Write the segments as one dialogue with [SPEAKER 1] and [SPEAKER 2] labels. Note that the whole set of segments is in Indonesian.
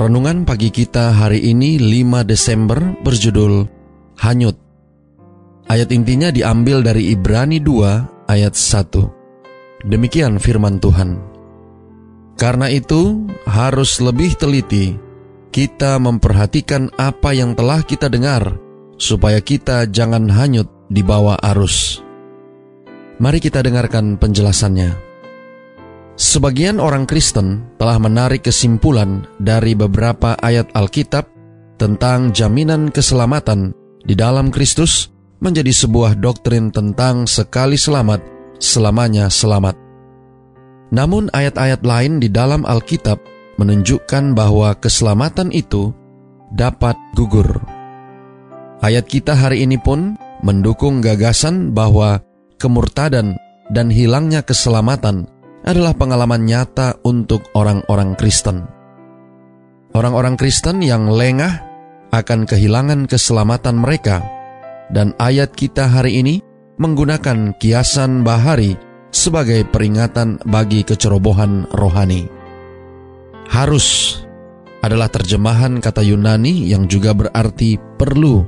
[SPEAKER 1] Renungan pagi kita hari ini 5 Desember berjudul Hanyut. Ayat intinya diambil dari Ibrani 2 ayat 1. Demikian firman Tuhan. Karena itu harus lebih teliti kita memperhatikan apa yang telah kita dengar supaya kita jangan hanyut di bawah arus. Mari kita dengarkan penjelasannya. Sebagian orang Kristen telah menarik kesimpulan dari beberapa ayat Alkitab tentang jaminan keselamatan di dalam Kristus menjadi sebuah doktrin tentang sekali selamat, selamanya selamat. Namun ayat-ayat lain di dalam Alkitab menunjukkan bahwa keselamatan itu dapat gugur. Ayat kita hari ini pun mendukung gagasan bahwa kemurtadan dan hilangnya keselamatan adalah pengalaman nyata untuk orang-orang Kristen. Orang-orang Kristen yang lengah akan kehilangan keselamatan mereka, dan ayat kita hari ini menggunakan kiasan bahari sebagai peringatan bagi kecerobohan rohani. Harus adalah terjemahan kata Yunani yang juga berarti perlu.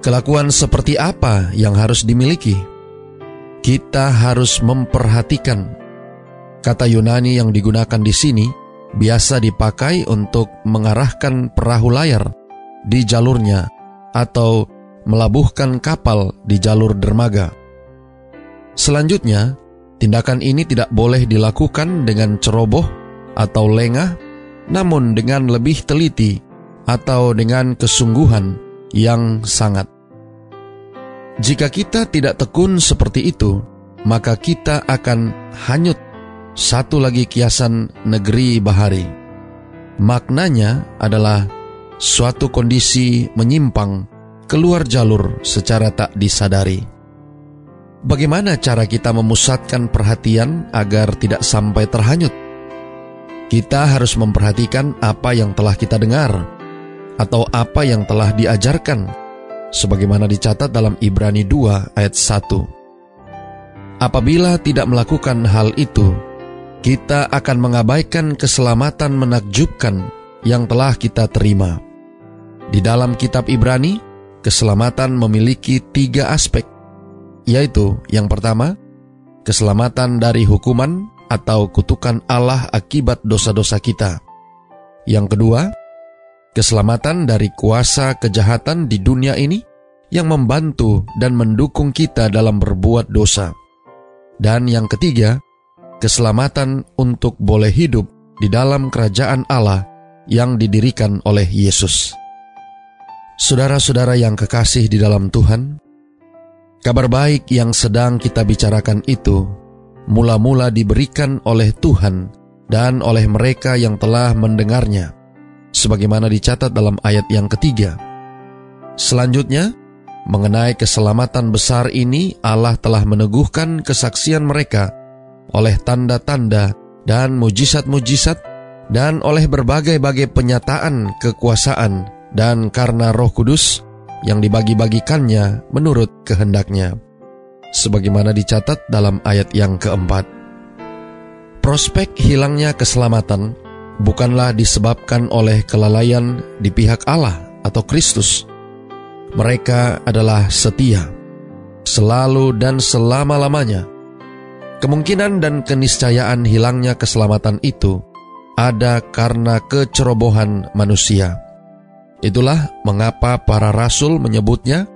[SPEAKER 1] Kelakuan seperti apa yang harus dimiliki? Kita harus memperhatikan. Kata Yunani yang digunakan di sini biasa dipakai untuk mengarahkan perahu layar di jalurnya atau melabuhkan kapal di jalur dermaga. Selanjutnya, tindakan ini tidak boleh dilakukan dengan ceroboh atau lengah, namun dengan lebih teliti atau dengan kesungguhan yang sangat. Jika kita tidak tekun seperti itu, maka kita akan hanyut. Satu lagi kiasan negeri bahari. Maknanya adalah suatu kondisi menyimpang keluar jalur secara tak disadari. Bagaimana cara kita memusatkan perhatian agar tidak sampai terhanyut? Kita harus memperhatikan apa yang telah kita dengar atau apa yang telah diajarkan sebagaimana dicatat dalam Ibrani 2 ayat 1. Apabila tidak melakukan hal itu, kita akan mengabaikan keselamatan menakjubkan yang telah kita terima. Di dalam kitab Ibrani, keselamatan memiliki tiga aspek, yaitu yang pertama, keselamatan dari hukuman atau kutukan Allah akibat dosa-dosa kita. Yang kedua, keselamatan dari kuasa kejahatan di dunia ini yang membantu dan mendukung kita dalam berbuat dosa. Dan yang ketiga, keselamatan untuk boleh hidup di dalam kerajaan Allah yang didirikan oleh Yesus. Saudara-saudara yang kekasih di dalam Tuhan, kabar baik yang sedang kita bicarakan itu mula-mula diberikan oleh Tuhan dan oleh mereka yang telah mendengarnya sebagaimana dicatat dalam ayat yang ketiga. Selanjutnya, mengenai keselamatan besar ini Allah telah meneguhkan kesaksian mereka oleh tanda-tanda dan mujizat-mujizat dan oleh berbagai-bagai penyataan kekuasaan dan karena roh kudus yang dibagi-bagikannya menurut kehendaknya. Sebagaimana dicatat dalam ayat yang keempat. Prospek hilangnya keselamatan bukanlah disebabkan oleh kelalaian di pihak Allah atau Kristus. Mereka adalah setia, selalu dan selama-lamanya. Kemungkinan dan keniscayaan hilangnya keselamatan itu ada karena kecerobohan manusia. Itulah mengapa para rasul menyebutnya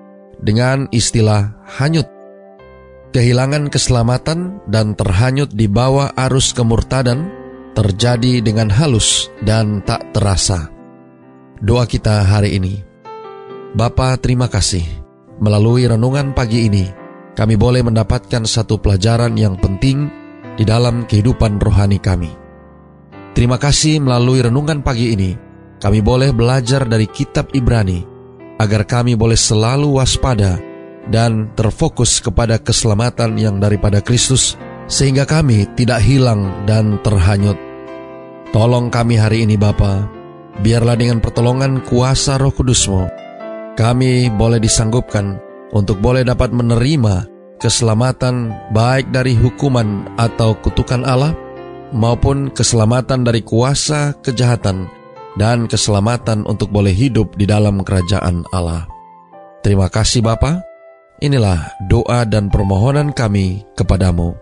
[SPEAKER 1] dengan istilah hanyut. Kehilangan keselamatan dan terhanyut di bawah arus kemurtadan terjadi dengan halus dan tak terasa. Doa kita hari ini. Bapa, terima kasih. Melalui renungan pagi ini, kami boleh mendapatkan satu pelajaran yang penting di dalam kehidupan rohani kami. Terima kasih melalui renungan pagi ini, kami boleh belajar dari kitab Ibrani, agar kami boleh selalu waspada dan terfokus kepada keselamatan yang daripada Kristus, sehingga kami tidak hilang dan terhanyut. Tolong kami hari ini Bapa, biarlah dengan pertolongan kuasa roh kudusmu, kami boleh disanggupkan untuk boleh dapat menerima keselamatan baik dari hukuman atau kutukan Allah, maupun keselamatan dari kuasa kejahatan dan keselamatan untuk boleh hidup di dalam kerajaan Allah. Terima kasih Bapa. Inilah doa dan permohonan kami kepadamu.